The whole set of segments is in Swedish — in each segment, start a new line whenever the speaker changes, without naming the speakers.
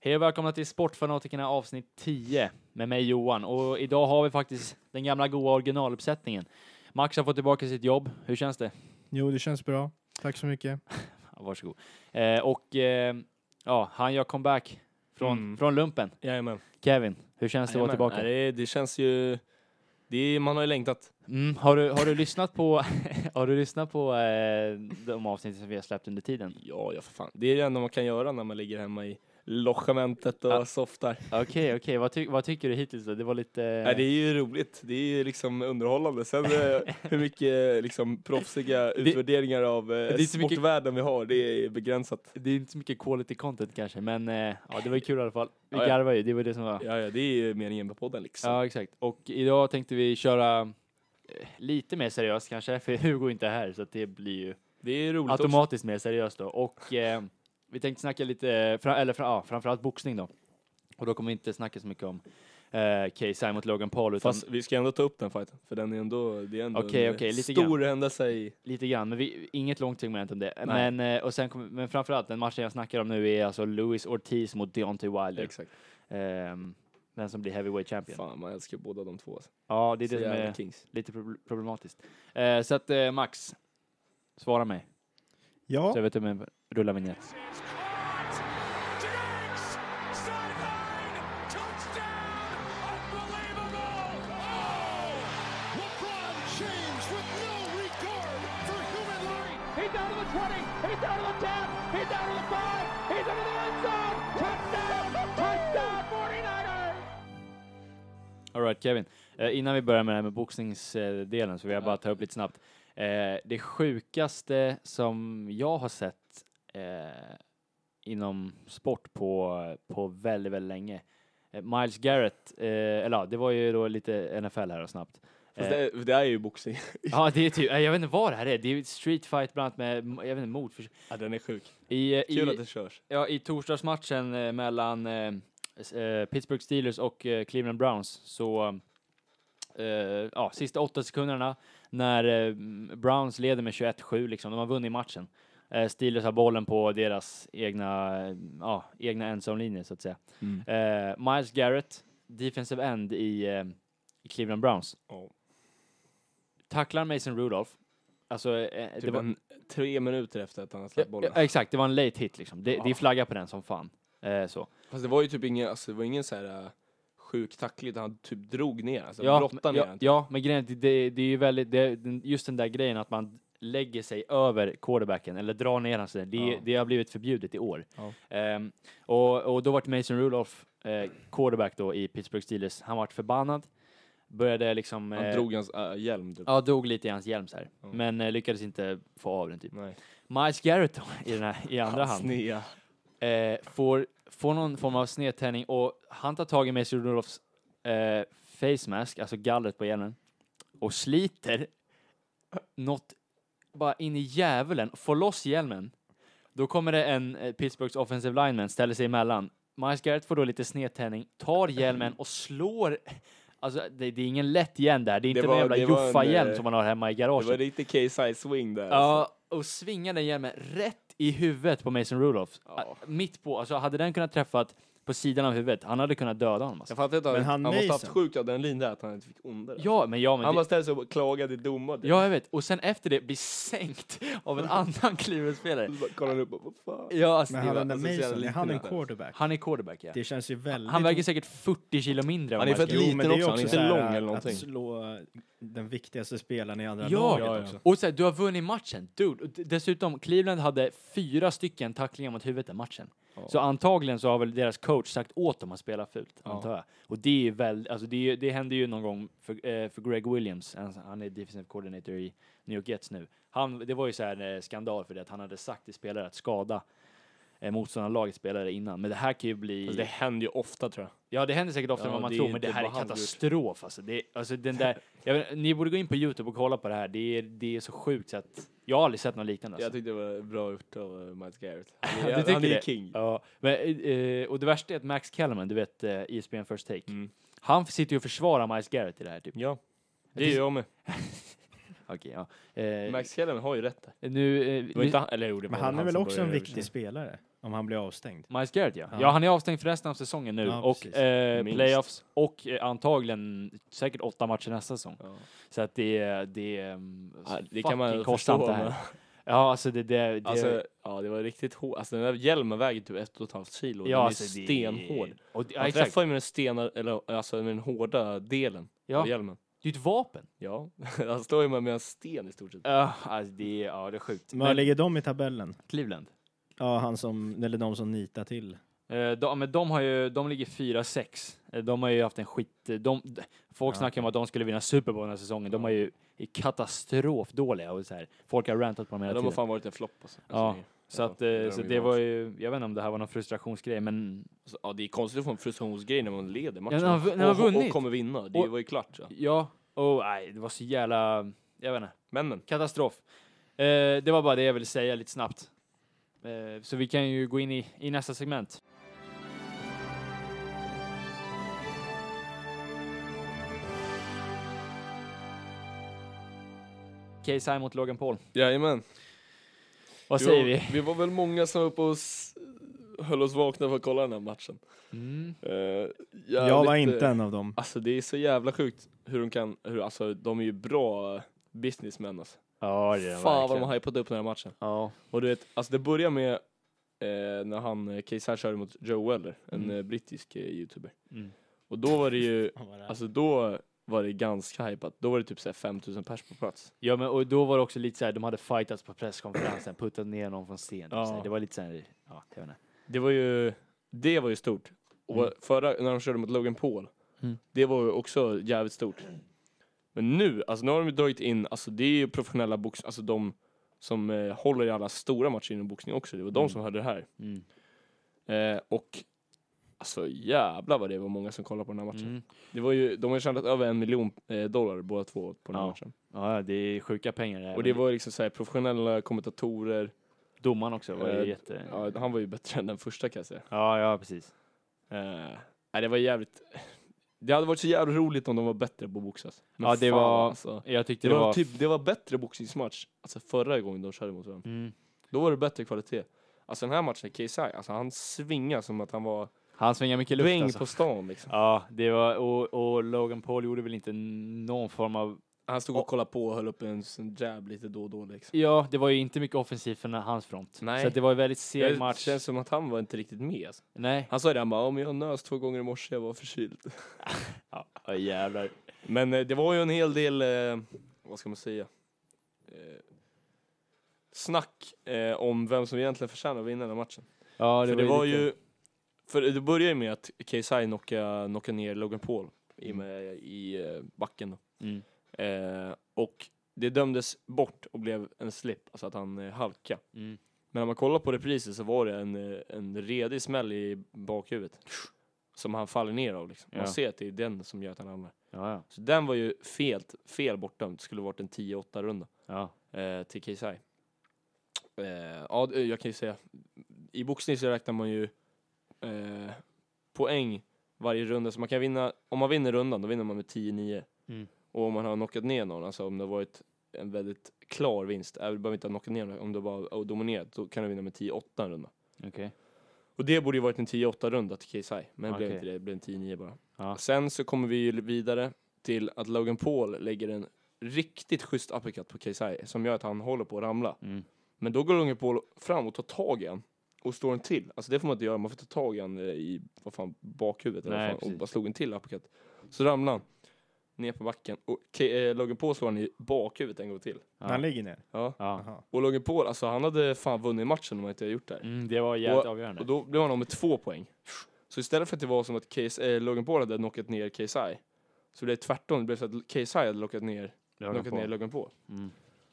Hej och välkomna till Sportfanatikerna avsnitt 10 med mig Johan och idag har vi faktiskt den gamla goa originaluppsättningen. Max har fått tillbaka sitt jobb. Hur känns det?
Jo, det känns bra. Tack så mycket.
Varsågod. Eh, och eh, ja, han gör comeback från,
Mm.
från lumpen.
Jajamän.
Kevin, hur känns det att vara tillbaka?
Nej, det, det känns ju... Det är, man har ju längtat.
Mm, har, du, har du lyssnat på, har du lyssnat på eh, de avsnitt som vi har släppt under tiden?
Ja, ja för fan. Det är det enda man kan göra när man ligger hemma i logementet och
Ja.
softar.
Okej, okej. Vad, ty vad tycker du hittills då? Det var lite...
Nej, det är ju roligt. Det är ju liksom underhållande. Sen eh, hur mycket liksom proffsiga utvärderingar av eh,
är så mycket-
sportvärlden vi har, det är begränsat.
det är inte så mycket quality content kanske, men eh, ja, det var ju kul i alla fall. Vi
Ja,
garvar ju, det var det som var...
Ja, ja, det är ju meningen med podden liksom.
Ja, exakt. Och idag tänkte vi köra eh, lite mer seriöst kanske, för Hugo är inte här, så det blir ju
Det är roligt också.
automatiskt mer seriöst då. Och eh, vi tänkte snacka lite, eller ja, framförallt boxning då. Och då kommer vi inte snacka så mycket om eh, KSI mot Logan Paul, utan
Fast vi ska ändå ta upp den fighten, för den är ändå, det är ändå
Okej,
en
okej, lite
stor händelse i...
lite grann. Men vi, inget långt segment om det.
Nej.
Men, eh, och sen kommer- men framförallt, den matchen jag snackar om nu är alltså Louis Ortiz mot Deontay Wilder.
Exakt.
Ehm, den som blir heavyweight champion.
Fan, man älskar båda de två. Alltså.
Ja, det är
Så
det som är
kings.
lite prob- problematiskt. Eh, så att eh, Max, svara mig.
Ja,
Så jag vet hur Rulla rullar vignett. Alright Kevin, eh, innan vi börjar med det här med boxningsdelen så vill jag bara ta upp lite snabbt. Eh, det sjukaste som jag har sett eh, inom sport på, på väldigt, väldigt länge. Eh, Miles Garrett, eh, eller ja, det var ju då lite NFL här och snabbt.
Fast
Eh,
det, det är ju boxning.
Ja, det är typ, eh, jag vet inte vad det här är. Det är street fight bland annat med, jag vet inte, mordförsök.
ja, den är sjuk.
I,
Kul
i,
att det körs.
Ja, i torsdagsmatchen mellan eh, Pittsburgh Steelers och eh, Cleveland Browns så, eh, ja, sista åtta sekunderna när Browns leder med 21-7 liksom, de har vunnit matchen. Eh, Steelers har bollen på deras egna, eh, ja, egna endzone-linje så att säga.
Mm.
Eh, Miles Garrett, defensive end i, eh, i Cleveland Browns,
Ja.
tacklar Mason Rudolph. Alltså, eh,
Typ
det var,
en, tre minuter efter att han har släppt bollen.
ja, exakt, det var en late hit liksom. Det, det är flagga på den som fan. Eh, så.
Fast det var ju typ ingen, alltså, det var ingen så här sjuk tackling, utan han typ drog ner, alltså
ja,
brottade ner
ja, ja, men grejen att det, det är ju väldigt, det, just den där grejen att man lägger sig över quarterbacken eller drar ner hans det,
Ja.
det har blivit förbjudet i år.
Ja.
Ehm, och, och då vart Mason Rudolph eh, quarterback då i Pittsburgh Steelers. Han vart förbannad, började liksom...
Han
eh,
drog hans äh, hjälm typ.
Ja, drog lite i hans hjälm så här.
Ja.
Men eh, lyckades inte få av den typ.
Nej.
Miles Garrett då, i, den här, i andra hand eh, får, får någon form av snedtändning och han tar tag i Mason Rudolphs eh, face mask, alltså gallret på hjälmen, och sliter något bara in i djävulen, får loss hjälmen. Då kommer det en eh, Pittsburghs offensive lineman, ställer sig emellan. Miles Garrett får då lite snedtändning, tar hjälmen och slår Alltså det, det är ingen lätt hjälm där, det är
Det
inte
var-
en jävla
det var en,
Joffa-hjälm
eh,
som man har hemma i
Det var
garaget.
lite K-side swing där. alltså.
Ja, och svingar den hjälmen rätt i huvudet på Mason Rudolph. Ah, Mitt på, alltså hade den kunnat träffat på sidan av huvudet, han hade kunnat döda honom. Alltså.
Jag fattar inte,
Men
han,
han
måste haft
Mason-
sjukt adrenalin där att han inte fick onda det.
Ja, men ja, men
Han
det,
bara ställde sig och klagade i domare.
ja, jag vet. Och sen efter det blir sänkt av en annan Cleveland-spelare.
Kollar han upp och vad fan.
Ja, alltså,
men han
var,
den där
alltså,
Mason, är han en quarterback?
han är quarterback, ja.
Det känns ju väldigt...
Han väger säkert 40 kilo mindre
Han är
Garrett.
liten också, han är inte lång eller
Att
någonting.
slå den viktigaste spelaren i andra
Ja,
laget
ja, ja.
också.
Och så här, du har vunnit matchen, dude. Och Dessutom, Cleveland hade fyra stycken tacklingar mot huvudet den matchen.
Ja.
Så antagligen så har väl deras coach sagt åt dem att spela fult,
Ja.
antar jag. Och det är väl, alltså det, det hände ju någon gång för, eh, för Greg Williams, han, är defensive coordinator i New York Jets nu. Han, det var ju så här en eh, skandal för det att han hade sagt till spelare att skada eh, motståndarlagets spelare innan. Men det här kan ju bli...
Fast det händer ju ofta tror jag.
Ja, det händer säkert oftare
Ja,
än vad man tror, men det här är katastrof alltså. Det, alltså den där, jag vet, ni borde gå in på Youtube och kolla på det här. Det är, det är så sjukt så att jag har aldrig sett något liknande. Alltså.
Jag tyckte det var bra gjort av uh, Miles Garrett.
Du
Han är,
tycker
han är
det?
king.
Ja, men, eh, och det värsta är att Max Kellerman, du vet eh, ESPN First Take,
Mm.
han sitter ju och försvarar Miles Garrett i det här typ.
Ja, det gör jag med.
Okej, ja. Eh,
Max Kellerman har ju rätt där.
nu, eh,
inte han, eller jo,
Men
var
han är väl också en viktig spelare? Om han blir avstängd.
Miles Garrett ja. ja.
Ja.
han är avstängd för resten av säsongen nu
Ja,
och eh, playoffs och eh, antagligen säkert åtta matcher nästa säsong.
Ja.
Så att det är, det är um,
Ja, det kan man
kostsamt det här. Ja, alltså det, det, det
Alltså, ja, det var riktigt hårt. Alltså den där hjälmen väger typ ett och ett halvt kilo.
ja,
den är
alltså, det-
stenhård.
Och, ja,
Han
exakt.
träffar ju med den stena, eller alltså med den hårda delen
Ja,
av hjälmen.
det är ju ett vapen.
Ja, han står ju med, en sten i stort sett.
Ja, alltså det, är- ja, det är sjukt.
Men var ligger de i tabellen?
Cleveland.
Ja, han som, eller de som nitar till.
Eh, de, men de har ju, de ligger 4-6. Eh, De har ju haft en skit... De, de, folk
Ja,
snackar om att de skulle vinna Super Bowl den här säsongen. De är ju är katastrofdåliga och så här. Folk har rantat på dem hela
de har
tiden.
fan varit en flopp alltså.
Ja,
Alltså,
Så,
ja,
att, eh,
det
så det var ju, jag vet inte om det här var någon frustrationsgrej, men
ja, det är konstigt att få en frustrationsgrej när man leder matchen.
när man- när man
och,
vunnit.
och kommer vinna. Det
Och-
var ju klart. Ja.
ja, oh, nej, det var så jävla, jag vet inte,
Männen.
katastrof. Eh, det var bara det jag ville säga lite snabbt. Eh, så vi kan ju gå in i, i nästa segment. KSI mot Logan Paul.
Jajamän.
Vad säger
var,
vi?
Vi var väl många som var uppe och höll oss vakna för att kolla den här matchen.
Mm.
Uh,
Jag var inte en av dem.
Alltså det är så jävla sjukt hur de kan, hur, alltså de är ju bra businessmän alltså.
Ja, det är
Fan vad de
verkligen.
har hypat upp den här matchen.
Ja.
Och du vet, alltså det börjar med eh, när han, eh, Case här körde mot Joe Weller, en
Mm.
eh, brittisk eh, youtuber.
Mm.
Och då var det ju, alltså då var det ganska hypat. Då var det typ såhär 5000 pers på plats.
Ja, men och då var det också lite så här, de hade fightats på presskonferensen, puttat ner någon från scen.
Ja.
Det var lite så här, ja, jag vet inte.
Det var ju, det var ju stort. Och
Mm.
förra, när de körde mot Logan Paul,
Mm.
det var ju också jävligt stort. Men nu, alltså nu har de dragit in, alltså det är ju professionella box, alltså de som eh, håller i alla stora matcher inom boxning också. Det var de
Mm.
som hörde det här.
Mm.
Eh, och alltså jävlar vad det var många som kollade på den här matchen.
Mm.
Det var ju, de har tjänat över en miljon eh, dollar båda två på den här
Ja.
matchen.
Ja, det är sjuka pengar.
Och
även
det var liksom såhär professionella kommentatorer.
domaren också. Var ju
Eh,
jätte...
Ja, han var ju bättre än den första kan jag säga.
ja, ja, precis.
Eh, nej, det var jävligt... Det hade varit så jävla roligt om de var bättre på att boxas. Men
Ja, det
fan,
var-
Alltså.
Jag tyckte
Det
det,
var, typ, det var bättre boxningsmatch, alltså förra gången de körde mot varandra.
Mm.
Då var det bättre kvalitet. Alltså den här matchen, KSI, alltså han svingar som att han var
Han svingar mycket luft alltså.
på stan liksom.
Ja, det var... Och, och Logan Paul gjorde väl inte någon form av...
Han stod och kollade på och höll upp en, en jab lite då och då liksom.
Ja, det var ju inte mycket offensivt från hans front.
Nej.
Så det var ju väldigt seg
Det
match.
känns som att han var inte riktigt med. Alltså.
Nej.
Han sa det, han bara, om jag nös två gånger i morse, jag var förkyld.
Ja, jävlar.
Men eh, det var ju en hel del, eh, vad ska man säga, eh, snack eh, om vem som egentligen förtjänar att vinna den här matchen.
Ja,
för det var
lite-
ju, för det började ju med att KSI knockade, knockade ner Logan Paul i, med, i eh, backen då.
Mm.
Eh, och det dömdes bort och blev en slip, alltså att han eh, halka.
Mm.
Men när man kollar på reprisen så var det en, eh, en redig smäll i bakhuvudet. Som han faller ner av liksom. Man
Ja.
ser att det är den som gör att han ramlar.
Ja, ja.
Så den var ju fel, fel bortdömd. Det skulle varit en 10-8 runda
ja.
eh, till KSI. Eh, ja, jag kan ju säga. I boxning så räknar man ju eh, poäng varje runda. Så man kan vinna, om man vinner rundan då vinner man med 10-9.
Mm.
Och om man har knockat ner någon, alltså om det har varit en väldigt klar vinst, även behöver inte ha knockat ner någon, om det bara har dominerat, då kan du vinna med 10-8 en runda.
Okej.
Och det borde ju varit en 10-8 runda till KSI, men det blev inte det, det blev en 10-9 bara.
Ja.
Sen så kommer vi ju vidare till att Logan Paul lägger en riktigt schysst uppercut på KSI som gör att han håller på att ramla.
Mm.
Men då går Logan Paul fram och tar tag i han och slår en till. Alltså det får man inte göra, man får ta tag i han eh, i vad fan, bakhuvudet eller
Nej,
vad fan, och bara slog en till uppercut. Så ramlar han ner på backen och K- eh, Logan Paul slår han i bakhuvudet en gång till.
När han ligger ner?
Ja.
Ja.
Jaha.
Och Logan Paul, alltså han hade fan vunnit matchen om han inte hade gjort det här.
Mm, det var jävligt
Och-
avgörande.
Och då blev han av med två poäng. Så istället för att det var som att Case, eh, Logan Paul hade knockat ner KSI, så blev det tvärtom. Det blev så att KSI hade lockat ner,
Logan
knockat
Paul.
ner Logan Paul.
Mm.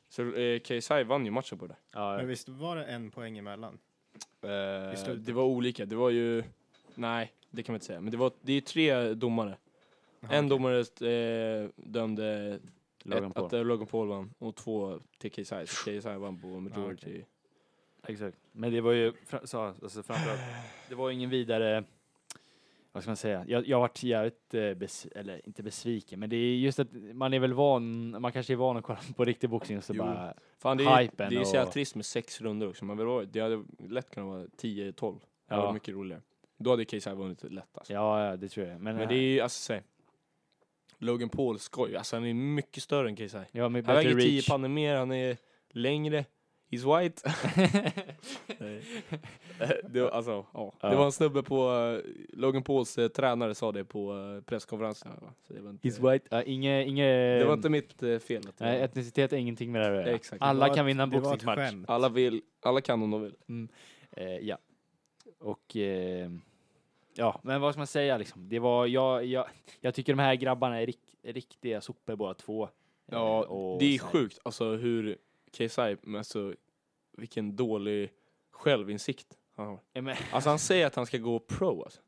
Så eh, KSI vann ju matchen på det.
Ja,
Men visst var det en poäng emellan?
Eh,
slutet.
det var olika. Det var ju, nej, det kan man inte säga. Men det var, det är tre domare.
Jaha,
en domare eh, dömde
Logan
ett, att eh, Logan Paul vann och två till KSI. Så KSI vann på majority.
Exakt. Men det var ju, så, alltså framförallt, det var ingen vidare, vad ska man säga, jag, jag har varit jävligt, eh, bes, eller inte besviken, men det är just att man är väl van, man kanske är van att kolla på riktig boxning och så
Jo.
bara,
Fan, det är,
Hypen
det är så jävla trist med sex runder också. Man vill vara, det hade lätt kunnat vara 10-12. Det hade
Ja.
varit mycket roligare. Då hade KSI vunnit lätt alltså.
ja, ja det tror jag. Men,
Men det är ju, alltså säg. Logan Paul skoj, alltså han är mycket större än KSI.
ja, med
Han väger 10
reach.
pannor mer, han är längre. He's white. Nej. det, var, alltså, ja.
Ja.
det var en snubbe på, eh, Logan Pauls eh, tränare sa det på uh, presskonferensen. Så det, var inte,
He's white. Ja, inge, inge,
det var inte mitt eh, fel.
Nej, etnicitet är ingenting med det här att göra.
Exakt.
Alla kan
ett-
vinna en boxningsmatch.
alla, vill, alla kan om de vill.
Eh, ja. Och eh, ja, men vad ska man säga liksom? Det var, jag, jag, jag tycker de här grabbarna är rik, riktiga sopor båda två. Eh,
Ja,
och
det är
så här-
sjukt alltså hur KSI, men alltså vilken dålig självinsikt han har.
Ja, men,
Alltså han säger att han ska gå pro alltså.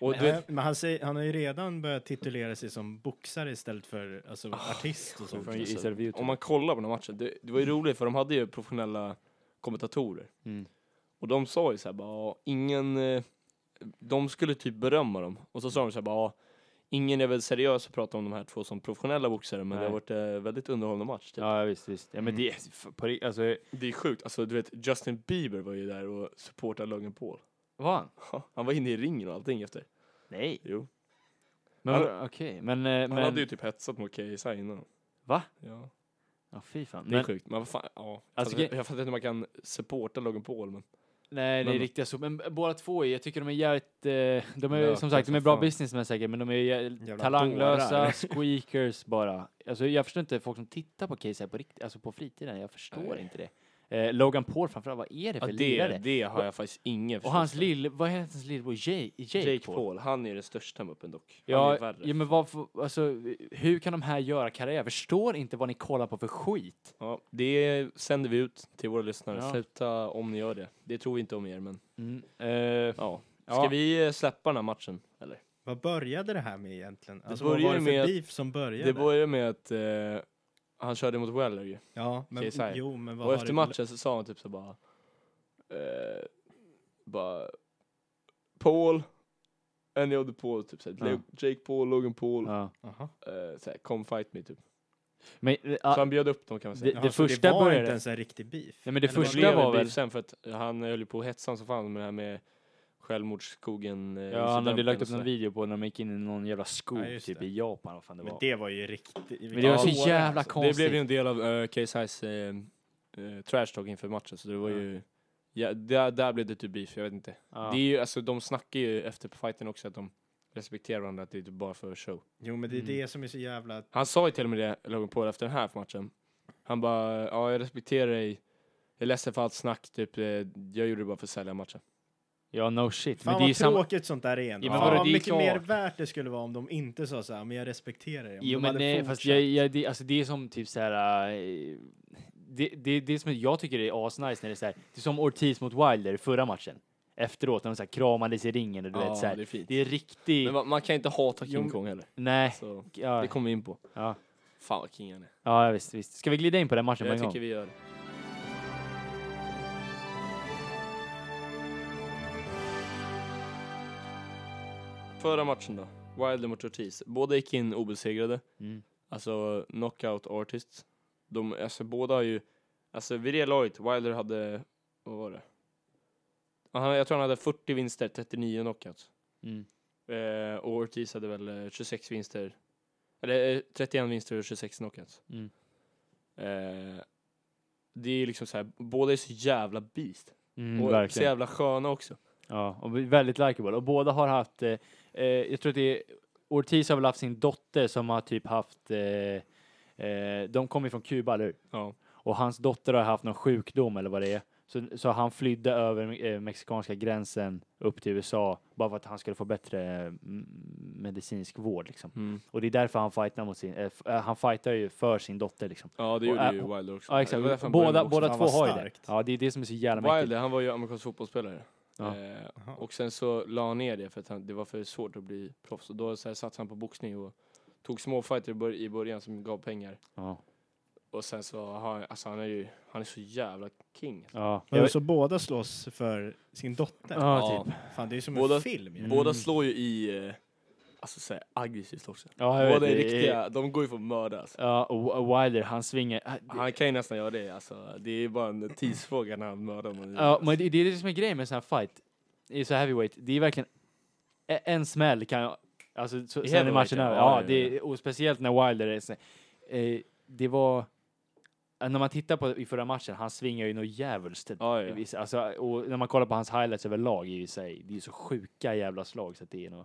Och du vet,
Men han, säger, han har ju redan börjat titulera sig som boxare istället för alltså, artist och sånt.
från,
alltså,
istället för YouTube.
om man kollar på den här matchen, det, det var ju roligt för de hade ju professionella kommentatorer.
Mm.
Och de sa ju såhär bara, "Ja, ingen, eh, de skulle typ berömma dem. Och så sa de såhär bara, "Ja, ingen är väl seriös att prata om de här två som professionella boxare, men det har
Nej.
varit eh, väldigt underhållande match. Typ.
Ja, visst, visst. Ja, men
Mm.
det på, alltså,
Det är sjukt, alltså du vet Justin Bieber var ju där och supportade Logan Paul.
var han?
Han var inne i ringen och allting efter.
Nej.
Jo.
Men okej, men, eh,
Han
men,
hade ju typ hetsat mot KSI innan.
va?
Ja.
Ja, fy fan.
Det är
Men,
sjukt, men vad fan, ja.
Alltså,
Alltså, jag fattar inte hur man kan supporta Logan Paul men.
Nej, det är
men-
riktiga så. Men båda två, är- jag tycker de är jävligt, eh, de är som sagt, de är bra businessmän säkert, men de är jä-
Jävla
talanglösa, squeakers bara. Alltså jag förstår inte folk som tittar på KSI på riktigt, alltså på fritiden, jag förstår
Nej.
inte det. Eh, Logan Paul framförallt, vad är det
Ja,
för
det,
lirare?
det har jag faktiskt ingen
Och hans lill, vad heter hans lillebror? Jake. Jake,
Jake
Paul?
Paul. han är den största muppen dock. Han
Ja,
är värre.
ja, men varför, alltså, hur kan de här göra karriär? Jag förstår inte vad ni kollar på för skit.
Ja, det sänder vi ut till våra lyssnare.
Ja.
Sluta om ni gör det. Det tror vi inte om er men.
Mm. Eh,
Ja. Ska
Ja.
vi eh, släppa den här matchen? Eller?
Vad började det här med egentligen? Alltså,
började
vad var det för
med
beef som började?
Det började med att eh, han körde mot Weller ju.
Ja, men,
KSI.
jo, men vad
Och
har
efter
det-
matchen så sa han typ så bara, eh, bara Paul, any of the Paul, typ såhär,
Ja.
Jake Paul, Logan Paul,
ja.
Eh, såhär, come fight me typ.
Men, eh,
Så han bjöd upp dem kan man säga.
Det-
Jaha, så
första
det var
började-
inte ens en riktig beef?
Nej, men det
Eller
första var
det
väl-
sen för att han höll ju på att hetsa som fan med det här med självmordsskogen. eh,
ja, han hade
incidenten
lagt
och
upp någon
sådär.
video på när de gick in i någon jävla skog
Ja, just
typ
det.
i Japan, vad fan det
Men
var.
det var ju riktigt...
Men det var så
Ja,
jävla
alltså.
konstigt.
Det blev ju en del av uh, KSI's uh, uh, trash talk inför matchen så det var
Ja.
ju, ja, där, där blev det typ beef, jag vet inte.
Ja.
Det är ju, alltså de snackar ju efter på fighten också att de respekterar varandra, att det är typ bara för show.
Jo, men det är
Mm.
det som är så jävla...
Han sa ju till och med det, Logan Paul, efter den här matchen. Han bara, ja jag respekterar dig, jag är ledsen för allt snack, typ, eh, jag gjorde det bara för att sälja matchen.
Ja, no shit.
Fan
men det är ju
vad
samma...
tråkigt sånt där är ändå.
Ja, men
Fan
vadå,
vad
det är
mycket
klart.
mer värt det skulle vara om de inte sa så här, men jag respekterar det. Om
Jo
de
men
hade
nej, fast
fortsatt.
jag, jag, det, alltså det är som typ så här. eh, Det, det, det som jag tycker är asnice när det är så här. Det är som Ortiz mot Wilder i förra matchen. Efteråt när de så här kramades i ringen och du vet så här.
det är fint.
Det är riktigt.
Men man, man kan inte hata King Kong heller.
Nej.
Så
Ja,
det kommer vi in på.
ja.
Fan vad king han är.
ja, visst, visst. Ska vi glida in på den matchen på
Jag
en gång?
tycker vi gör det. Förra matchen då, Wilder mot Ortiz. Båda gick in obesegrade,
Mm.
alltså knockout artists. De, alltså båda har ju, alltså vid det laget, Wilder hade, vad var det? Han, jag tror han hade 40 vinster, 39 knockouts.
Mm.
Eh, och Ortiz hade väl eh, 26 vinster, eller eh, 31 vinster och 26 knockouts.
Mm.
Eh, det är liksom så här, båda är så jävla beast.
Mm,
och så
verkligen.
jävla sköna också.
Ja, och väldigt likeable. Och båda har haft, eh, eh, jag tror att det är, Ortiz har väl haft sin dotter som har typ haft, eh, eh, de kommer från Kuba, eller hur?
Ja.
Och hans dotter har haft någon sjukdom eller vad det är. Så, så han flydde över eh, mexikanska gränsen upp till USA bara för att han skulle få bättre eh, m- medicinsk vård liksom.
Mm.
Och det är därför han fightar mot sin, eh, han fightar ju för sin dotter liksom.
Ja, det
Och,
gjorde
äh,
ju Wilder också.
Ja exakt, båda, båda två har ju det. Ja det är det som är så jävla mäktigt.
Wilder, han var ju amerikansk fotbollsspelare.
Ja.
Eh, och sen så la han ner det för att han, det var för svårt att bli proffs. Och då så här, satsade han på boxning och tog små fighter i bör- i början som gav pengar.
Ja.
Och sen så har han, alltså han är ju, han är så jävla king.
Ja.
Men
Jag,
så båda slåss för sin dotter?
ja, typ.
Fan, det är som
Båda-
en film ju.
Båda slår ju i, alltså såhär aggressivt också.
Ja, jag
Båda
vet,
är
det
riktiga, de går ju för att mörda alltså.
Ja, och Wilder, han svingar. äh, det-
Han kan ju nästan göra det alltså. Det är bara en tidsfråga när han mördar någon.
Ja, men det, det är det som är grejen med sån här fight. I så heavyweight, det är verkligen e- en smäll kan alltså så, sen är
heavyweight,
matchen
ja.
över.
Ja,
Ja,
ja,
det, och speciellt när Wilder är så, eh, det var eh, när man tittar på i förra matchen, han svingar ju något djävulskt.
Ja, ja.
Alltså, och när man kollar på hans highlights överlag i sig, det är ju så sjuka jävla slag så att det är nog...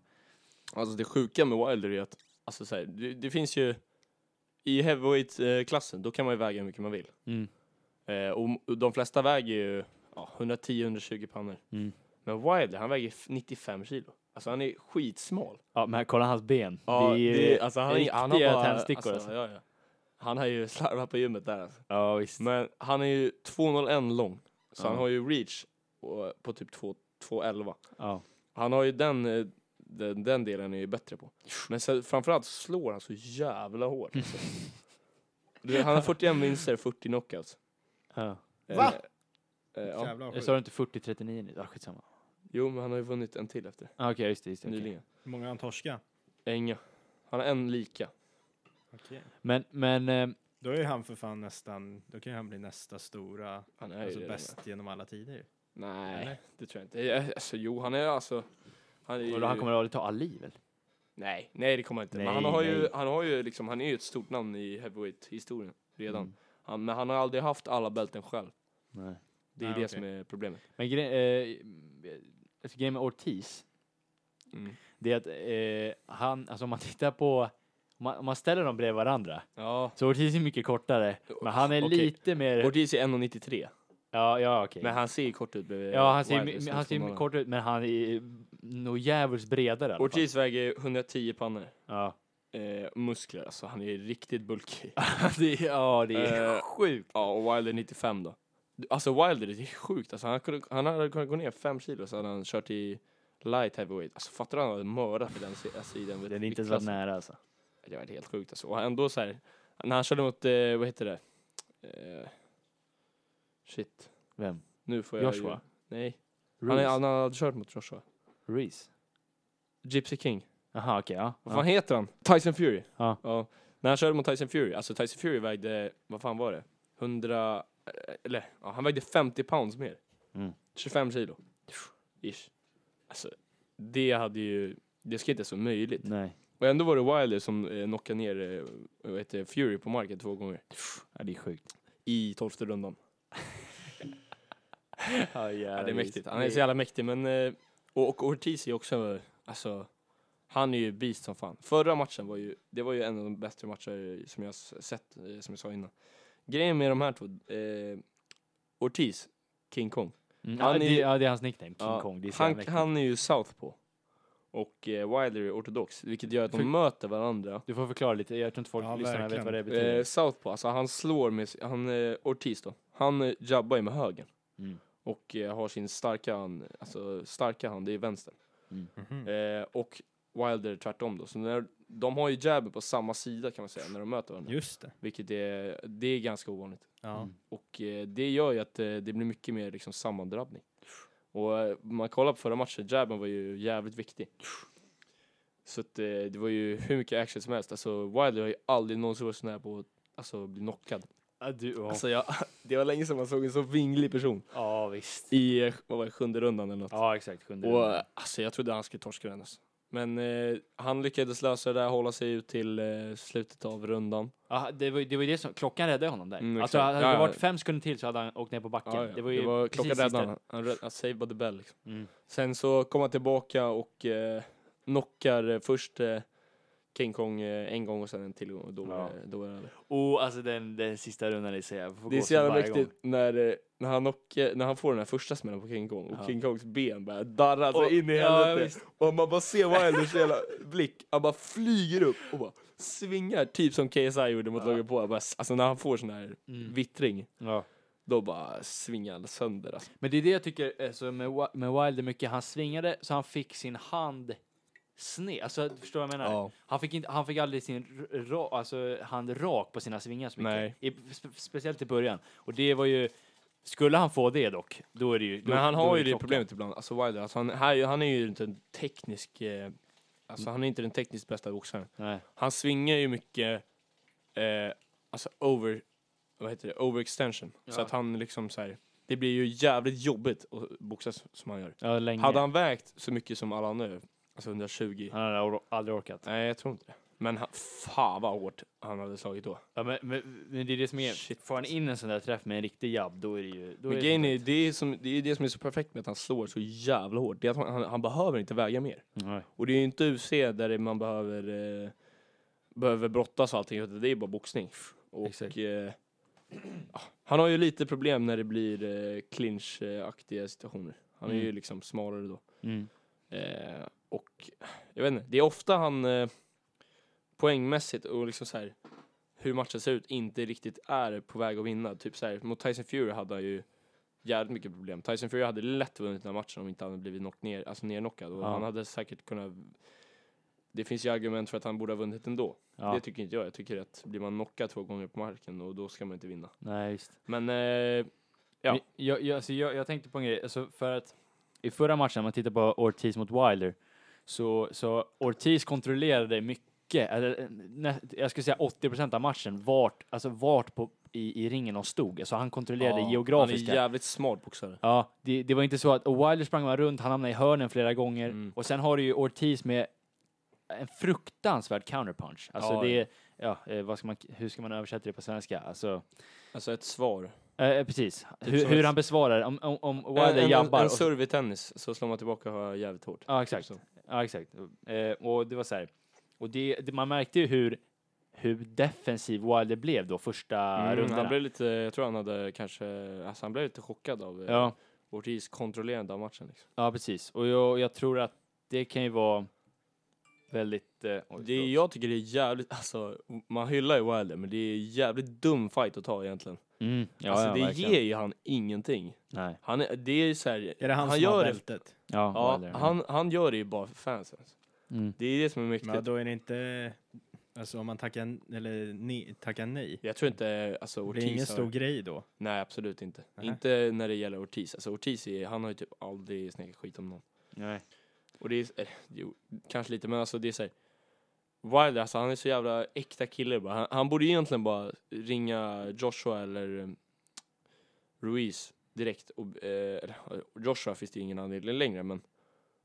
Alltså det sjuka med Wilder är att, alltså så här, det, det finns ju, i heavyweight-klassen, då kan man ju väga hur mycket man vill.
Mm.
Eh, och de flesta väger ju ja, 110-120 pannor.
Mm.
Men Wilder, han väger f- 95 kilo. Alltså han är skitsmal.
Ja, men kolla hans ben.
Ja,
det är
det, alltså, han, har bara,
tändstickor.
alltså,
Alltså,
ja, ja. Han har ju slarvat på gymmet där alltså.
Ja, visst.
Men han är ju 2,01 lång. Så
Ja.
han har ju reach på, på typ 2 2,11.
Ja.
Han har ju den, eh, den, den delen är ju bättre på. Men sen, framförallt slår han så jävla hårt. Alltså. Han har 41 vinster, 40 knockouts.
Ja.
Va?
Eh, eh, ja.
Jävlar
Jag sa du inte 40-39 nu? Ja, skitsamma.
Jo, men han har ju vunnit en till efter.
Ah, Okej, just det. Just det okej.
Nyligen.
Hur många har han torskat?
Inga. Han har en lika.
Okej.
Men, men... Eh,
Då är han för fan nästan, då kan ju han bli nästa stora,
Han är
alltså bäst genom alla tider.
Nej,
Eller?
det tror jag inte. Eh, Alltså, jo, han är alltså... Han är ju...
han kommer aldrig ta Ali väl?
Nej, nej det kommer han inte. men
Nej,
han har ju, han har ju liksom, han är ju ett stort namn i heavyweight-historien redan.
Mm.
Han, men han har aldrig haft alla bälten själv.
Nej.
Det är
Nej,
det
okej.
som är problemet.
Men gre- eh, alltså, grejen med Ortiz,
Mm.
det är att eh, han, alltså om man tittar på, om man, om man ställer dem bredvid varandra,
Ja,
så Ortiz är mycket kortare, men han är
Okej.
lite mer,
Ortiz är 1,93.
ja, ja okej.
Men han ser ju kort ut bredvid
Ja, han ser,
Wilder,
han ser kort ut, men han är nog djävulskt bredare i alla fall.
Ortiz väger 110 pannor.
Ja.
Eh, muskler, alltså han är riktigt bulkig.
det är, ja, det är
Eh,
sjukt.
Ja, och Wilder 95 då. Alltså Wilder, det är sjukt. Alltså, han, kunde, han hade kunnat gå ner 5 kilo så hade han kört i light heavyweight. Alltså fattar du han hade mördat i den si- i
den är inte ens varit
viktklassen?
nära alltså.
Det var helt sjukt alltså. Och ändå så här, när han körde mot, eh, vad heter det? Eh, shit,
Vem?
nu får jag
Joshua?
Ju, nej, han, är, han hade kört mot Joshua.
Reese?
Gypsy King.
Jaha, okej, ja.
Vad
ja.
fan heter han? Tyson Fury.
Ja.
När han körde mot Tyson Fury, alltså Tyson Fury vägde, vad fan var det? 100, eh, eller ja, han vägde 50 pounds mer.
Mm.
25 kilo. Ish. Alltså, det hade ju, det ska inte vara möjligt.
Nej.
Och ändå var det Wilder som eh, knockade ner eh, vad heter Fury på marken två gånger.
Ja, det är sjukt.
I tolfte rundan.
Ja,
Ja, det är mäktigt. Han är så jävla mäktig, men... eh, Och, och Ortiz är också, alltså... Han är ju beast som fan. Förra matchen var ju, det var ju en av de bästa matcher som jag sett, eh, som jag sa innan. Grejen med de här två, eh, Ortiz, King Kong.
Mm,
Han
ja,
är-
det, ja, det är hans nickname, King
Ja,
Kong. Det är så
han, han är ju southpaw. Och eh, Wilder är ortodox, vilket gör att de
För-
möter varandra.
Du får förklara lite, jag tror inte folk
Ja,
lyssnarna vet vad det betyder.
Eh, southpaw, alltså han slår med, han, eh, Ortiz då, han eh, jabbar ju med höger.
Mm.
Och eh, har sin starka hand, alltså starka hand, det är vänster.
Mhm.
Eh, och Wilder tvärtom då. Så när, de har ju jabben på samma sida kan man säga när de möter varandra.
Just det.
Vilket är, det är ganska ovanligt.
Ja.
Mm.
Och eh, det gör ju att eh, det blir mycket mer liksom sammandrabbning. Och man kollar på förra matchen, jabben var ju jävligt viktig. Så att, det var ju hur mycket action som helst. Alltså Wilder har ju aldrig någonsin varit så nära på att alltså, bli knockad.
Ja, du, ja.
Alltså jag, det var länge sedan man såg en så vinglig person.
ja, visst.
I, vad var det, sjunde rundan eller något.
Ja, exakt. Sjunde
Och
rundan.
alltså jag trodde han skulle torska den alltså. Men eh, han lyckades lösa det där, hålla sig ut till eh, slutet av rundan.
Ja, det var ju det, var ju det som, klockan räddade honom där.
Mm,
alltså,
exakt.
hade det
ja.
varit fem sekunder till så hade han åkt ner på backen.
Ja, ja.
Det var ju precis
klockan
sista-
räddade han. Han, rädd, by the bell liksom.
Mm.
Sen så kom han tillbaka och eh, knockar eh, först eh, King Kong eh, en gång och sen en till gång och då,
Ja.
det- då var det över.
Och alltså den, den sista rundan är så jävla
Det är så jävla mäktigt när, eh, när, han knockar, när han får den här första smällen på King Kong och
Ja.
King Kongs ben börjar darra så
Och-
in i
ja,
helvete.
visst.
och man bara ser Wilders jävla blick, han bara flyger upp och bara svingar, typ som KSI gjorde mot
Ja.
Logan Paul. Alltså när han får sån här
Mm.
vittring,
Ja.
då bara svingar han sönder alltså.
Men det är det jag tycker alltså, med, med Wilder mycket. Han svingade så han fick sin hand sned. Alltså, förstår du vad jag menar?
Ja.
Han fick, inte, han fick aldrig sin ra, alltså, hand rak på sina svingar så mycket. I, spe, speciellt i början. Och det var ju, skulle han få det dock, då är det ju... Då,
Men han har ju det
klockan.
problemet ibland, alltså Wilder, alltså han, här, han är ju inte en teknisk, eh, alltså han är inte den tekniskt bästa boxaren.
Nej.
Han svingar ju mycket, eh, alltså over, vad heter det, overextension. Så
Ja.
att han liksom så här, det blir ju jävligt jobbigt att boxas som han gör.
Ja, länge.
Hade han vägt så mycket som alla andra alltså 120,
Han hade or- aldrig orkat.
nej jag tror inte det. Men han, fan vad hårt han hade slagit då.
Ja, men, men, men det är det som är,
Shit.
får han in en sån där träff med en riktig jabb, då är det ju... Då
Men
är
grejen
det
är, det är, som, det är det som är så perfekt med att han slår så jävla hårt, det är att han, han, han behöver inte väga mer.
Nej.
Och det är ju inte UFC där det- man behöver, eh, behöver brottas och allting, utan det är bara boxning. Och,
Exakt.
eh, ja, han har ju lite problem när det blir eh, clinch-aktiga situationer. Han är
Mm.
ju liksom smalare då.
Mm.
Eh, och jag vet inte, det är ofta han eh, poängmässigt och liksom så här hur matchen ser ut inte riktigt är på väg att vinna. Typ så här, mot Tyson Fury hade han ju jävligt mycket problem. Tyson Fury hade lätt vunnit den här matchen om inte han hade blivit knock ner, alltså nerknockad. Och
Ja.
han hade säkert kunnat det finns ju argument för att han borde ha vunnit ändå.
Ja.
Det tycker inte jag. Jag tycker att blir man knockad två gånger på marken och då ska man inte vinna.
Nej, just.
Men eh, Ja.
Men Jag, jag, alltså jag, jag tänkte på en grej, alltså för att i förra matchen, om man tittar på Ortiz mot Wilder, så, så Ortiz kontrollerade mycket, eller, nä, jag skulle säga 80% av matchen, vart, alltså vart på, i, i ringen de stod. Alltså han kontrollerade
ja,
geografiska.
Han är jävligt smart boxare.
Ja, det, det var inte så att, Wilder sprang bara runt, han hamnade i hörnen flera gånger,
Mm.
och sen har du ju Ortiz med en fruktansvärd counterpunch. Alltså
Ja,
det
ja.
är, ja, eh, vad ska man, hur ska man översätta det på svenska? Alltså,
Alltså ett svar.
eh, precis.
Typ
hur, hur han besvarar, om, om, om
En,
Wilder
en, en,
jabbar.
en
så-
serve i tennis så slår man tillbaka jävligt hårt.
Ja, exakt.
Så.
Ja, exakt. Eh, och det var så här. Och det, det, man märkte ju hur, hur defensiv Wilder blev då första
Mm,
rundorna.
han blev lite, jag tror han hade kanske, alltså han blev lite chockad av eh,
ja,
Ortiz kontrollerande av matchen. Liksom.
ja, precis. Och jag, jag tror att det kan ju vara väldigt... Eh, oj,
Det är, jag tycker det är jävligt, alltså man hyllar ju Wilder men det är jävligt dum fight att ta egentligen.
Mm, ja,
alltså
ja,
det
verkligen.
ger ju han ingenting.
Nej.
Han är, det är så här,
Är det han,
han
som
gör
har
det,
bältet?
Ja,
ja,
Wilder.
han, han gör det ju bara för fansen.
Mm.
Det är det som är mäktigt.
Men då är det inte, alltså om man tackar, eller ne, tackar nej,
Jag tror inte, alltså
det blir ingen
Ortiz har,
stor grej då?
Nej absolut inte.
Nähä.
Inte när det gäller Ortiz. Alltså Ortiz är, han har ju typ aldrig snackat skit om någon.
Nej.
Och det är, eh, jo, kanske lite, men alltså det är såhär. Wilder, alltså han är så jävla äkta kille bara. Han, han borde egentligen bara ringa Joshua eller um, Ruiz direkt. Och, eh, eller, Joshua finns det ju ingen anledning längre, men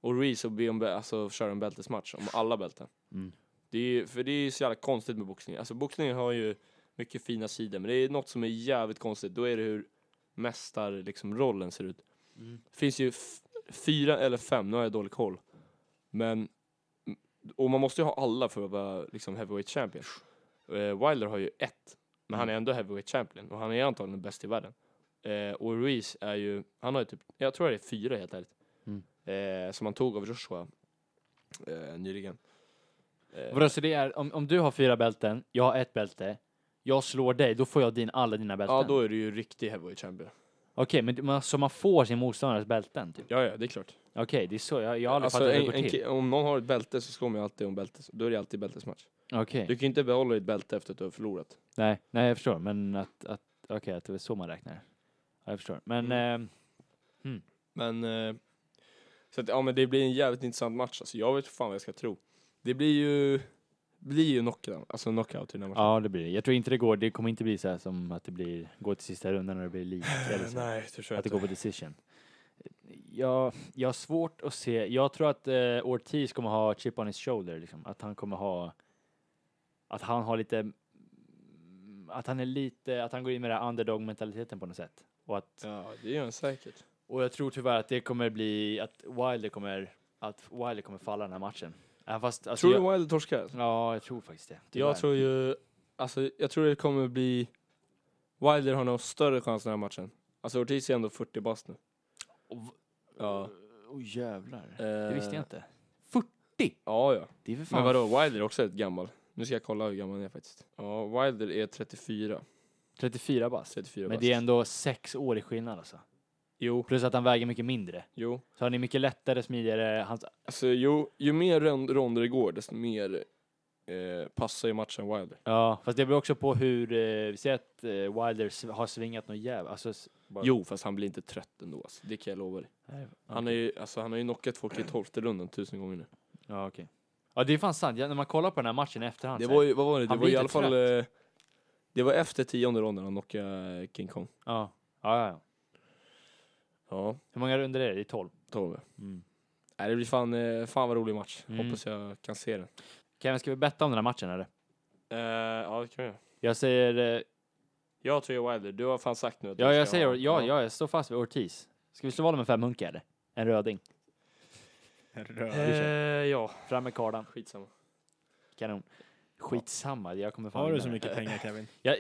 och Ruiz och be om, alltså köra en bältesmatch om alla bälten.
Mm.
Det är ju, för det är ju så jävla konstigt med boxning. Alltså boxning har ju mycket fina sidor, men det är något som är jävligt konstigt. Då är det hur mästar liksom rollen ser ut.
Mm.
Finns ju fyra eller fem, nu har jag dålig koll. Men, och man måste ju ha alla för att vara liksom heavyweight champion. Eh, Wilder har ju ett, men han är ändå heavyweight champion och han är antagligen bäst i världen. Eh, och Ruiz är ju, han har ju typ, jag tror det är fyra helt ärligt.
Mm.
Eh, som han tog av Joshua eh, nyligen. Eh,
Vadå, så det är, om, om du har fyra bälten, jag har ett bälte, jag slår dig, då får jag din, alla dina bälten?
ja, då är du ju riktig heavyweight champion.
Okej, men man, så man får sin motståndares bälten? Typ.
Ja, ja, det är klart.
Okej, det är så, jag, jag har aldrig
Alltså,
fattat hur det
en,
går till.
ki- om någon har ett bälte så slår man ju alltid om bältet. Då är det alltid bältesmatch.
Okej.
Du kan ju inte behålla ditt bälte efter att du har förlorat.
Nej, nej jag förstår, men att, att okej, att det är så man räknar. Ja, jag förstår. Men,
Mm.
eh,
Men, eh, så att, ja men det blir en jävligt intressant match. Alltså, jag vet fan vad jag ska tro. Det blir ju, blir ju knockout, alltså knockout i den här matchen.
ja det blir det. Jag tror inte det går, det kommer inte bli så här som att det blir, går till sista rundan när det blir lika eller så.
Nej, det tror jag
Att det
inte.
går på decision. Jag, jag har svårt att se, jag tror att eh, Ortiz kommer ha chip on his shoulder, liksom. Att han kommer ha, att han har lite, att han är lite, att han går in med den här underdog-mentaliteten på något sätt. Och att
Ja, det gör han säkert.
Och jag tror tyvärr att det kommer bli, att Wilder kommer, att Wilder kommer falla den här matchen. Även fast, alltså,
tror
jag,
du Wilder torskar?
Ja, jag tror faktiskt det. tyvärr.
Jag tror ju, alltså jag tror det kommer bli, Wilder har nog större chans den här matchen. Alltså Ortiz är ändå 40 bast nu.
V-
Ja.
Åh jävlar.
Eh,
Det visste jag inte. 40?
Ja, ja.
Det är för fan...
Men vadå, Wilder är också ett gammal. Nu ska jag kolla hur gammal han är faktiskt. Ja, Wilder är 34.
34 bast.
34
Men
bast.
det är ändå sex år i skillnad alltså.
Jo,
Plus att han väger mycket mindre.
jo.
Så han är mycket lättare, smidigare. Hans,
Alltså, jo, ju mer rond- ronder det går, desto mer eh, passar ju matchen Wilder.
ja, fast det beror också på hur, eh, vi ser att eh, Wilder sv- har svingat något jävla, alltså, bara,
Jo, fast han blir inte trött ändå alltså. Det kan jag lova dig.
Nej,
Han, är ju, alltså, han har ju knockat folk i tolfte rundan tusen gånger nu.
Ja, okej. Ja, det är fan sant. Ja, när man kollar på den här matchen i efterhand.
Det
så
var ju, vad var det? Det
Han
var i alla
inte
fall... Eh, det var efter tionde ronden han knockade King Kong.
Ja. Ja, ja, ja.
Ja,
Hur många runder är det? Det är 12.
tolv.
Mm.
Nej, det blir fan, eh, fan vad rolig match.
Mm.
Hoppas jag kan se den.
Kevin, ska vi betta om den här matchen eller?
Eh, ja, det kan vi göra.
Jag säger, eh,
Jag tror jag Wilder. Du har fan sagt nu att du
ja jag
ska
säger,
ha-
ja, ja, jag står fast vid Ortiz. Ska vi slå vad med fem munkar eller? En röding.
Röd.
Eh, ja,
Fram med kardan.
skitsamma.
Kanon. Skitsamma, jag kommer fan
Har du
vinna
så
den.
mycket pengar Kevin?
Ja,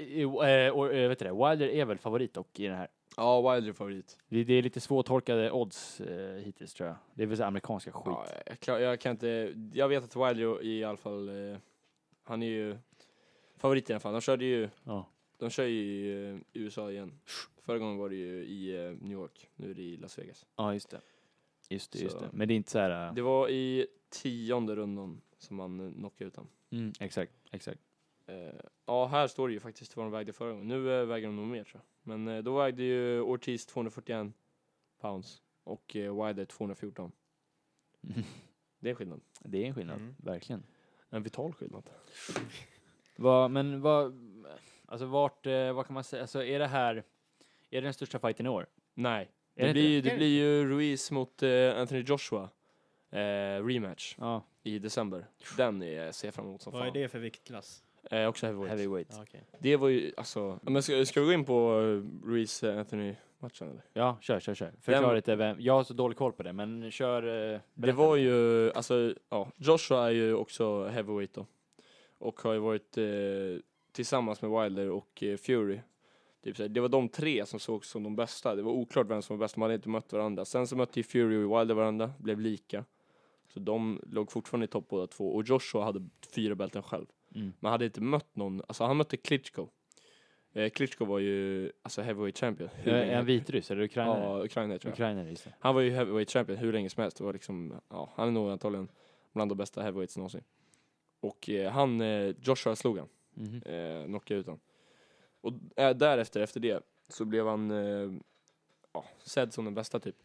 eh, och, eh, vet du det, Wilder är väl favorit dock i den här.
Ja, Wilder är favorit.
Det, det är lite svårtolkade odds eh, hittills tror jag. Det är väl så amerikanska skit.
Ja, jag, klar, jag kan inte... Jag vet att Wilder i alla fall... Eh, han är ju favorit i alla fall. De körde ju...
Ja.
De kör ju i eh, USA igen. Förra gången var det ju i eh, New York. Nu är det i Las Vegas.
Ja, just det. Just det, just
Så-
det. Men det är inte så här... eh,
Det var i tionde rundan som man eh, knockade ut honom.
Mm, exakt, exakt.
Eh, ja, här står det ju faktiskt vad de vägde förra gången. Nu eh, väger de nog mer tror jag. Men eh, då vägde ju Ortiz 241 pounds och eh, Wilder 214. Det är skillnad.
Det är en skillnad,
Mm.
verkligen.
En vital skillnad.
Vad, men vad, alltså vart, eh, vad kan man säga, alltså är det här, är det den största fighten i år?
Nej.
Är
Det,
det
blir, ju-
inte?
det blir ju Ruiz mot eh, Anthony Joshua. Eh, rematch
Ja,
i december. Den är, ser jag fram emot som
Vad är
fan.
det för viktklass?
Eh, också heavyweight.
heavyweight.
Ja, okej.
Det var ju, alltså, men ska, ska vi gå in på uh, Ruiz eh, Anthony matchen eller?
Ja, kör, kör, kör. Förklara
Den-
lite vem, jag har så dålig koll på det, men kör. eh,
Det
berätta.
var ju, alltså, ja, Joshua är ju också heavyweight då. Och har ju varit eh, tillsammans med Wilder och eh, Fury. Typ såhär, det var de tre som sågs som de bästa. Det var oklart vem som var bäst, de hade inte mött varandra. Sen så mötte ju Fury och Wilder varandra, blev lika. Så de låg fortfarande i topp båda två. Och Joshua hade fyra bälten själv.
Mm.
Men hade inte mött någon, alltså han mötte Klitschko. Eh, Klitschko var ju alltså heavyweight champion. hur
Är
länge-
är han vitryss eller ukrainare?
Ja, Ukraina tror jag.
Ukrainare, just det.
Han var ju heavyweight champion hur länge som helst. Det var liksom, ja, han är nog antagligen bland de bästa heavyweights någonsin. Och eh, han, eh, Joshua slog han,
Mhm.
eh, knockade ut han. Och eh, därefter, efter det, så blev han eh, ja, sedd som den bästa typ.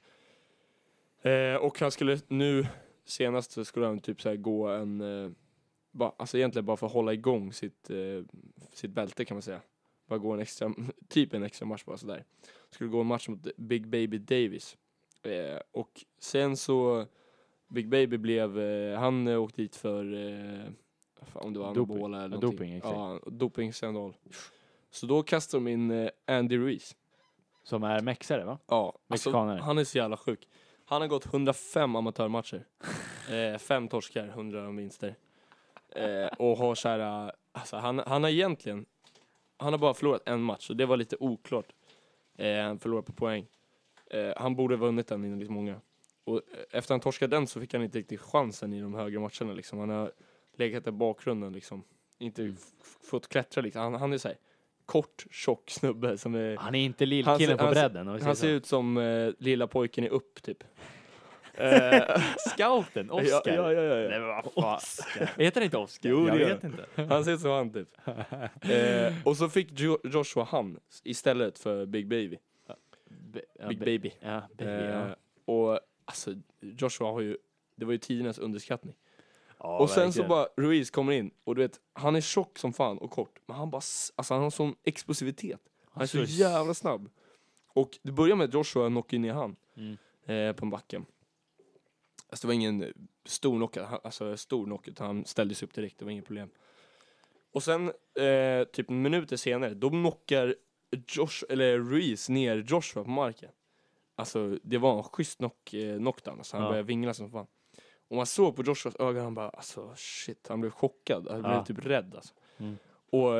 Eh, och han skulle nu, senast så skulle han typ så här gå en, eh, ba, alltså egentligen bara för att hålla igång sitt, eh, sitt bälte kan man säga. Bara gå en extra, typ en extra match bara sådär. Skulle gå en match mot Big Baby Davis. Eh, och sen så, Big Baby blev, eh, han eh, åkte dit för, eh, om det var
Doping.
anabola eller någonting.
doping, exakt.
Ja, dopingskandal. Så då kastade de in eh, Andy Ruiz.
Som är mexare va?
Ja,
Mexikanare.
alltså, han är så jävla sjuk. Han har gått 105 amatörmatcher. Eh, fem torskar, 100 vinster. Eh, och har så här, eh, alltså han, han har egentligen, han har bara förlorat en match och det var lite oklart. Eh, han förlorade på poäng. Eh, han borde ha vunnit den enligt många. Och eh, efter han torskade den så fick han inte riktigt chansen i de högre matcherna liksom. Han har legat i bakgrunden liksom. Inte
Mm.
fått klättra liksom. Han, han är så här kort, tjock snubbe som är
Han är inte
Han
lillkillen på
han
bredden.
han
så.
ser ut som eh, lilla pojken i upp typ. Eh,
Scouten, Oscar.
Ja, ja, ja, ja,
Nej men vad fan. Heter det inte Oscar?
Jo,
Jag
det gör
vet inte.
Han ser ut som han typ. Eh, och så fick jo Joshua han istället för Big Baby.
Ja,
Big Baby.
Ja, baby,
Eh,
ja.
och alltså Joshua har ju, det var ju tidernas underskattning.
ja.
och sen
verkligen.
så bara Ruiz kommer in och du vet, han är tjock som fan och kort. Men han bara, s- alltså han har sån explosivitet. Han är så
slår-
jävla snabb. Och det börjar med att Joshua knockar ner han
Mm.
eh, på en backe. Alltså det var ingen stor knock, alltså stor knock, utan han ställde sig upp direkt, det var inget problem. Och sen, eh, typ minuter senare, då knockar Josh, eller Ruiz ner Joshua på marken. Alltså det var en schysst knock, eh, knockdown, alltså han
Ja.
började vingla som fan. Och man såg på Joshuas ögon, han bara alltså shit, han blev chockad, han blev
Ja.
typ rädd alltså.
Mm.
Och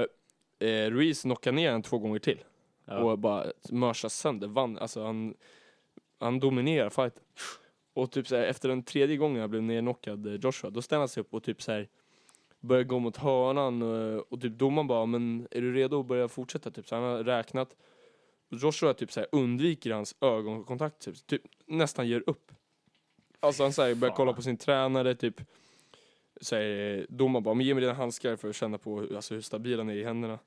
eh, Ruiz knockade ner honom två gånger till.
Ja.
Och bara mörsade sönder, vann, alltså han, han dominerar fighten. Och typ såhär, efter den tredje gången jag blev nerknockad, eh, Joshua, då ställde han sig upp och typ såhär började gå mot hörnan och, och typ domaren bara, men är du redo att börja fortsätta? Typ så han har räknat Joshua typ så här undviker hans ögonkontakt, typ, typ nästan ger upp. Alltså han säger börjar kolla på sin tränare, typ säger domaren bara, men ge mig dina handskar för att känna på hur- alltså, hur stabil han är i händerna.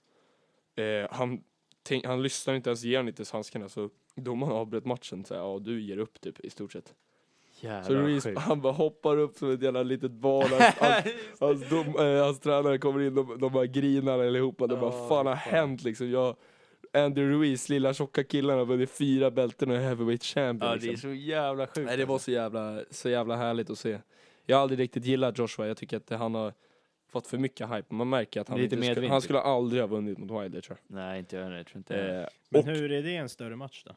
Eh, han, tänk, han lyssnar inte ens, ger han inte ens handskarna så domaren avbröt matchen, så här, ja du ger upp typ i stort sett. Så
Jävlar
Ruiz,
sjukt.
han bara hoppar upp som ett jävla litet barn. Hans, hans, hans, dom, eh, hans tränare kommer in, de, de bara grinar allihopa. De bara,
Ja,
fan har
fan.
hänt liksom? Jag, Andrew Ruiz, lilla tjocka killen, har vunnit fyra bälten och är heavyweight champion.
Ja, det är
liksom.
så jävla sjukt.
Nej, det var så jävla, så jävla härligt att se. Jag har aldrig riktigt gillat Joshua, jag tycker att han har fått för mycket hype. Man märker att han,
Lite
inte skulle, han skulle aldrig ha vunnit mot Wilder tror
Nej, inte jag, jag tror inte
jag. Eh,
Men
och,
hur är det en större match då?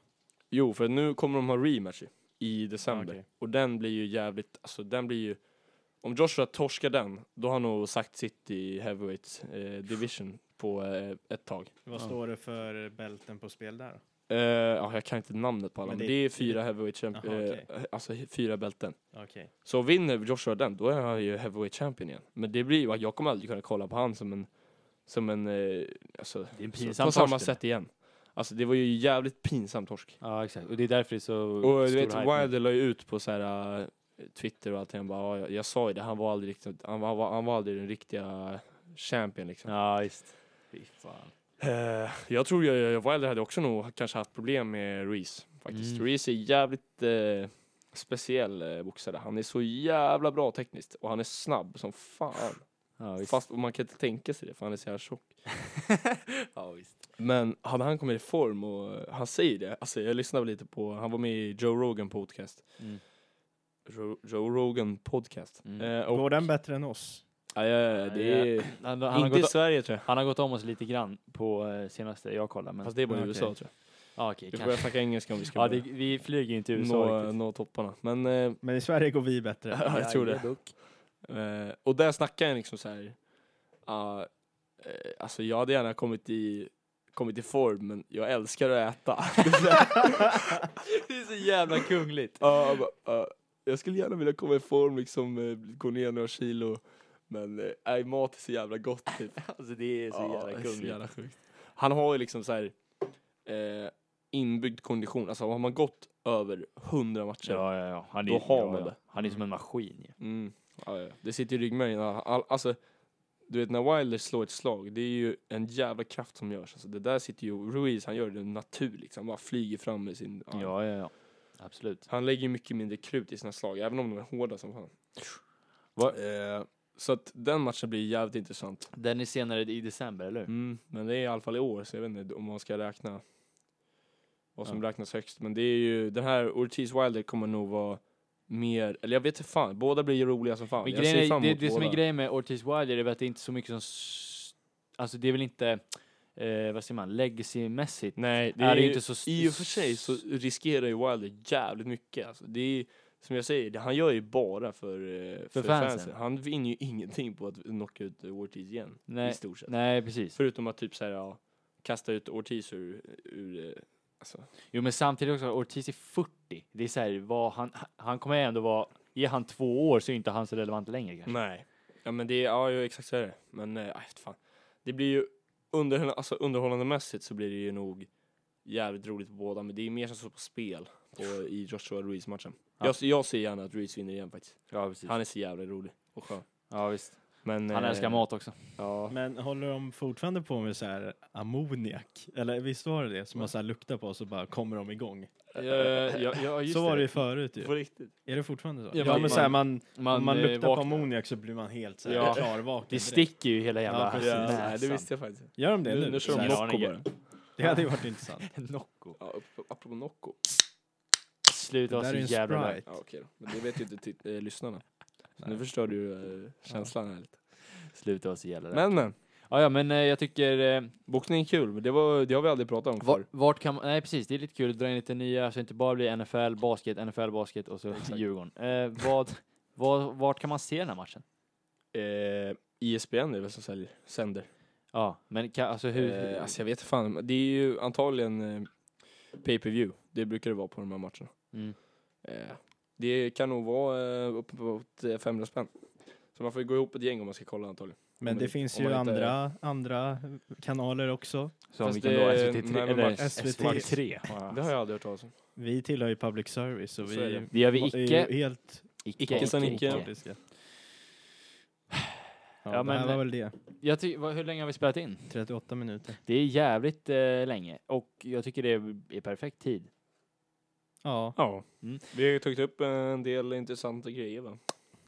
Jo, för nu kommer de ha rematch i, december.
Okej.
Och den blir ju jävligt, alltså den blir ju... Om Joshua torskar den, då har han nog sagt sitt i heavyweight eh, division på eh, ett tag.
Vad
Ja.
står det för bälten på spel där?
Eh, ja, jag kan inte namnet på alla,
Men
men
det-
det, är fyra heavyweight champ-
Jaha,
eh,
okej.
alltså fyra bälten.
Okej.
Så vinner Joshua den, då är han ju heavyweight champion igen. Men det blir ju, jag kommer aldrig kunna kolla på han som en, som en, eh, alltså,
Det är en
på samma sätt igen. Alltså det var ju jävligt pinsam torsk.
Ja, exakt. Och det är därför det är så
Och du vet. Wilder la ju ut på så här uh, Twitter och allting, han bara, "Ja, jag, jag sa ju det, han var aldrig riktigt, han var, han var, aldrig den riktiga champion liksom.
Ja, visst. Fy fan.
Eh, jag tror jag- Wilder hade också nog kanske haft problem med Reese faktiskt.
Mm.
Reese är jävligt eh, speciell eh, boxare, han är så jävla bra tekniskt och han är snabb som fan.
Ja, visst.
Fast och man kan inte tänka sig det för han är så här tjock.
ja, visst.
Men hade han kommit i form och han säger det, alltså jag lyssnade lite på, han var med i Joe Rogan podcast.
Mm.
Joe, Joe Rogan podcast.
Mm.
Eh, och,
Går den bättre än oss?
ja, ja, ja, det är
Han, han, har
inte i
gått,
Sverige tror jag.
han har gått om oss lite grann på eh, senaste jag kollade. Men...
Fast det är bara i. USA tror jag.
Ja, okej.
Vi får
kanske.
börja snacka engelska om vi ska
Ja, det, vi flyger inte till USA
nå,
riktigt.
nå topparna. Men eh,
Men i Sverige går vi bättre.
Ja, jag tror det. Eh, och där snackar jag liksom så här. ah, eh, alltså jag hade gärna kommit i, kommit i form, men jag älskar att äta.
Det är så jävla kungligt.
Ja, jag skulle gärna vilja komma i form, liksom eh, gå ner några kilo. Men nej, mat är så jävla gott typ.
Alltså det är så jävla
är så
kungligt.
jävla sjukt. Han har ju liksom så här inbyggd kondition. Alltså har man gått över 100 matcher.
Ja, ja, ja. Han är,
Då har man det.
Han är som en maskin ju.
Mm. Det sitter i ryggmärgen. All, alltså, du vet när Wilder slår ett slag, det är ju en jävla kraft som görs. Alltså, det där sitter ju, Ruiz han gör det naturligt, han bara flyger fram med sin arm.
Ja, ja, ja. Absolut.
Han lägger ju mycket mindre krut i sina slag, även om de är hårda som fan. Eh, så att den matchen blir jävligt intressant.
Den är senare i december, eller hur?
Mm, men det är i alla fall i år, så jag vet inte om man ska räkna vad som
Ja.
räknas högst. Men det är ju, den här Ortiz Wilder kommer nog vara mer, eller jag vet inte fan, båda blir ju roliga som fan.
Men
jag ser fram
det,
emot
det som är grejen med Ortiz Wilder är att det är inte så mycket som... Alltså det är väl inte... Eh, vad säger man? Legacy-mässigt.
Nej, det
är
är,
det inte så
i och för sig så riskerar ju Wilder jävligt mycket. Alltså, det är, som jag säger, det, han gör ju bara för, eh, för,
fansen.
fansen. Han vinner ju ingenting på att knocka ut Ortiz igen,
Nej,
i stort sett.
nej, precis.
Förutom att typ såhär, ja, kasta ut Ortiz ur, ur eh, alltså,
Jo, men samtidigt också, Ortiz är 40. Det är så här, vad han, han kommer ändå vara... Är han två år så är inte han så relevant längre kanske.
nej. Ja men det är, ja ju exakt så är det. Men, eh, aj, fan. Det blir ju, under, alltså, underhållande mässigt så blir det ju nog jävligt roligt på båda, men det är mer som så på spel på, i Joshua Ruiz-matchen.
Ja.
Jag, jag ser gärna att Ruiz vinner igen faktiskt.
Ja, precis.
Han är så jävla rolig och skön.
ja, visst.
Men,
Han
eh,
älskar mat också.
Ja.
Men håller de fortfarande på med så här ammoniak? Eller visst var det det? Som man så här luktar på och så bara kommer de igång?
ja, ja, ja, just
så var det ju förut ju.
På riktigt.
Är det fortfarande så?
Ja,
Ja,
man-
men så här, man,
Man,
om man
eh,
luktar på
vaknar.
ammoniak så blir man helt så här
Ja.
klarvaken
Det sticker ju hela jävla
Ja, precis.
Ja, nej, det visste jag faktiskt.
Gör de det
Nu,
nu?
kör de Nocco bara.
Det hade ju varit intressant.
Nocco.
Ja, apropå Nocco.
Sluta vara
Det där är
så
en
jävla.
Ja, okej då. Men det vet ju inte eh, lyssnarna. Så nu förstör du eh, känslan här lite.
Sluta vara så jävla rädd.
Men men,
Ja, ja, men eh, jag tycker... Eh,
boxning är kul, men det, var, det har vi aldrig pratat om
var,
förr.
vart kan man... Nej, precis. Det är lite kul att dra in lite nya, så det inte bara blir NFL, basket, NFL, basket och så. Djurgården. Eh, vad, vad, vart kan man se den här matchen?
Eh, ISBN är det väl som säljer, sänder.
Ja, men kan, alltså hur...
Eh, alltså jag vet inte fan, det är ju antagligen eh, pay-per-view. Det brukar det vara på de här matcherna.
mm.
Eh, det kan nog vara eh, uppemot eh, 500 spänn. Så man får ju gå ihop ett gäng om man ska kolla antagligen.
Men det finns ju
man inte-
andra, andra kanaler också.
Som
Fast
vilken
det-
då? SVT3?
men
Eller
Max-
SVT.
Max 3?
Det har jag aldrig hört talas om.
Vi tillhör ju public service och
Så är
vi
det.
Det gör vi icke.
helt
Icke san icke.
opartiska. Ja,
Ja,
det
men-
här var väl det.
Jag ty- vad- hur länge har vi spelat in?
38 minuter.
Det är jävligt eh, länge och jag tycker det är perfekt tid.
Ja,
Ja.
Mm.
Vi har ju tagit upp en del intressanta grejer va?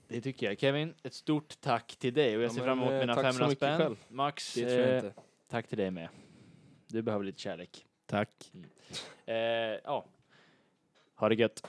Det tycker jag. Kevin, ett stort tack till dig och jag
Ja,
ser
men,
fram emot
eh,
mina
tack så
500
mycket
spänn.
själv.
Max, eh, tack till dig med. Du behöver lite kärlek.
tack.
Eh, ja. Ha det gött.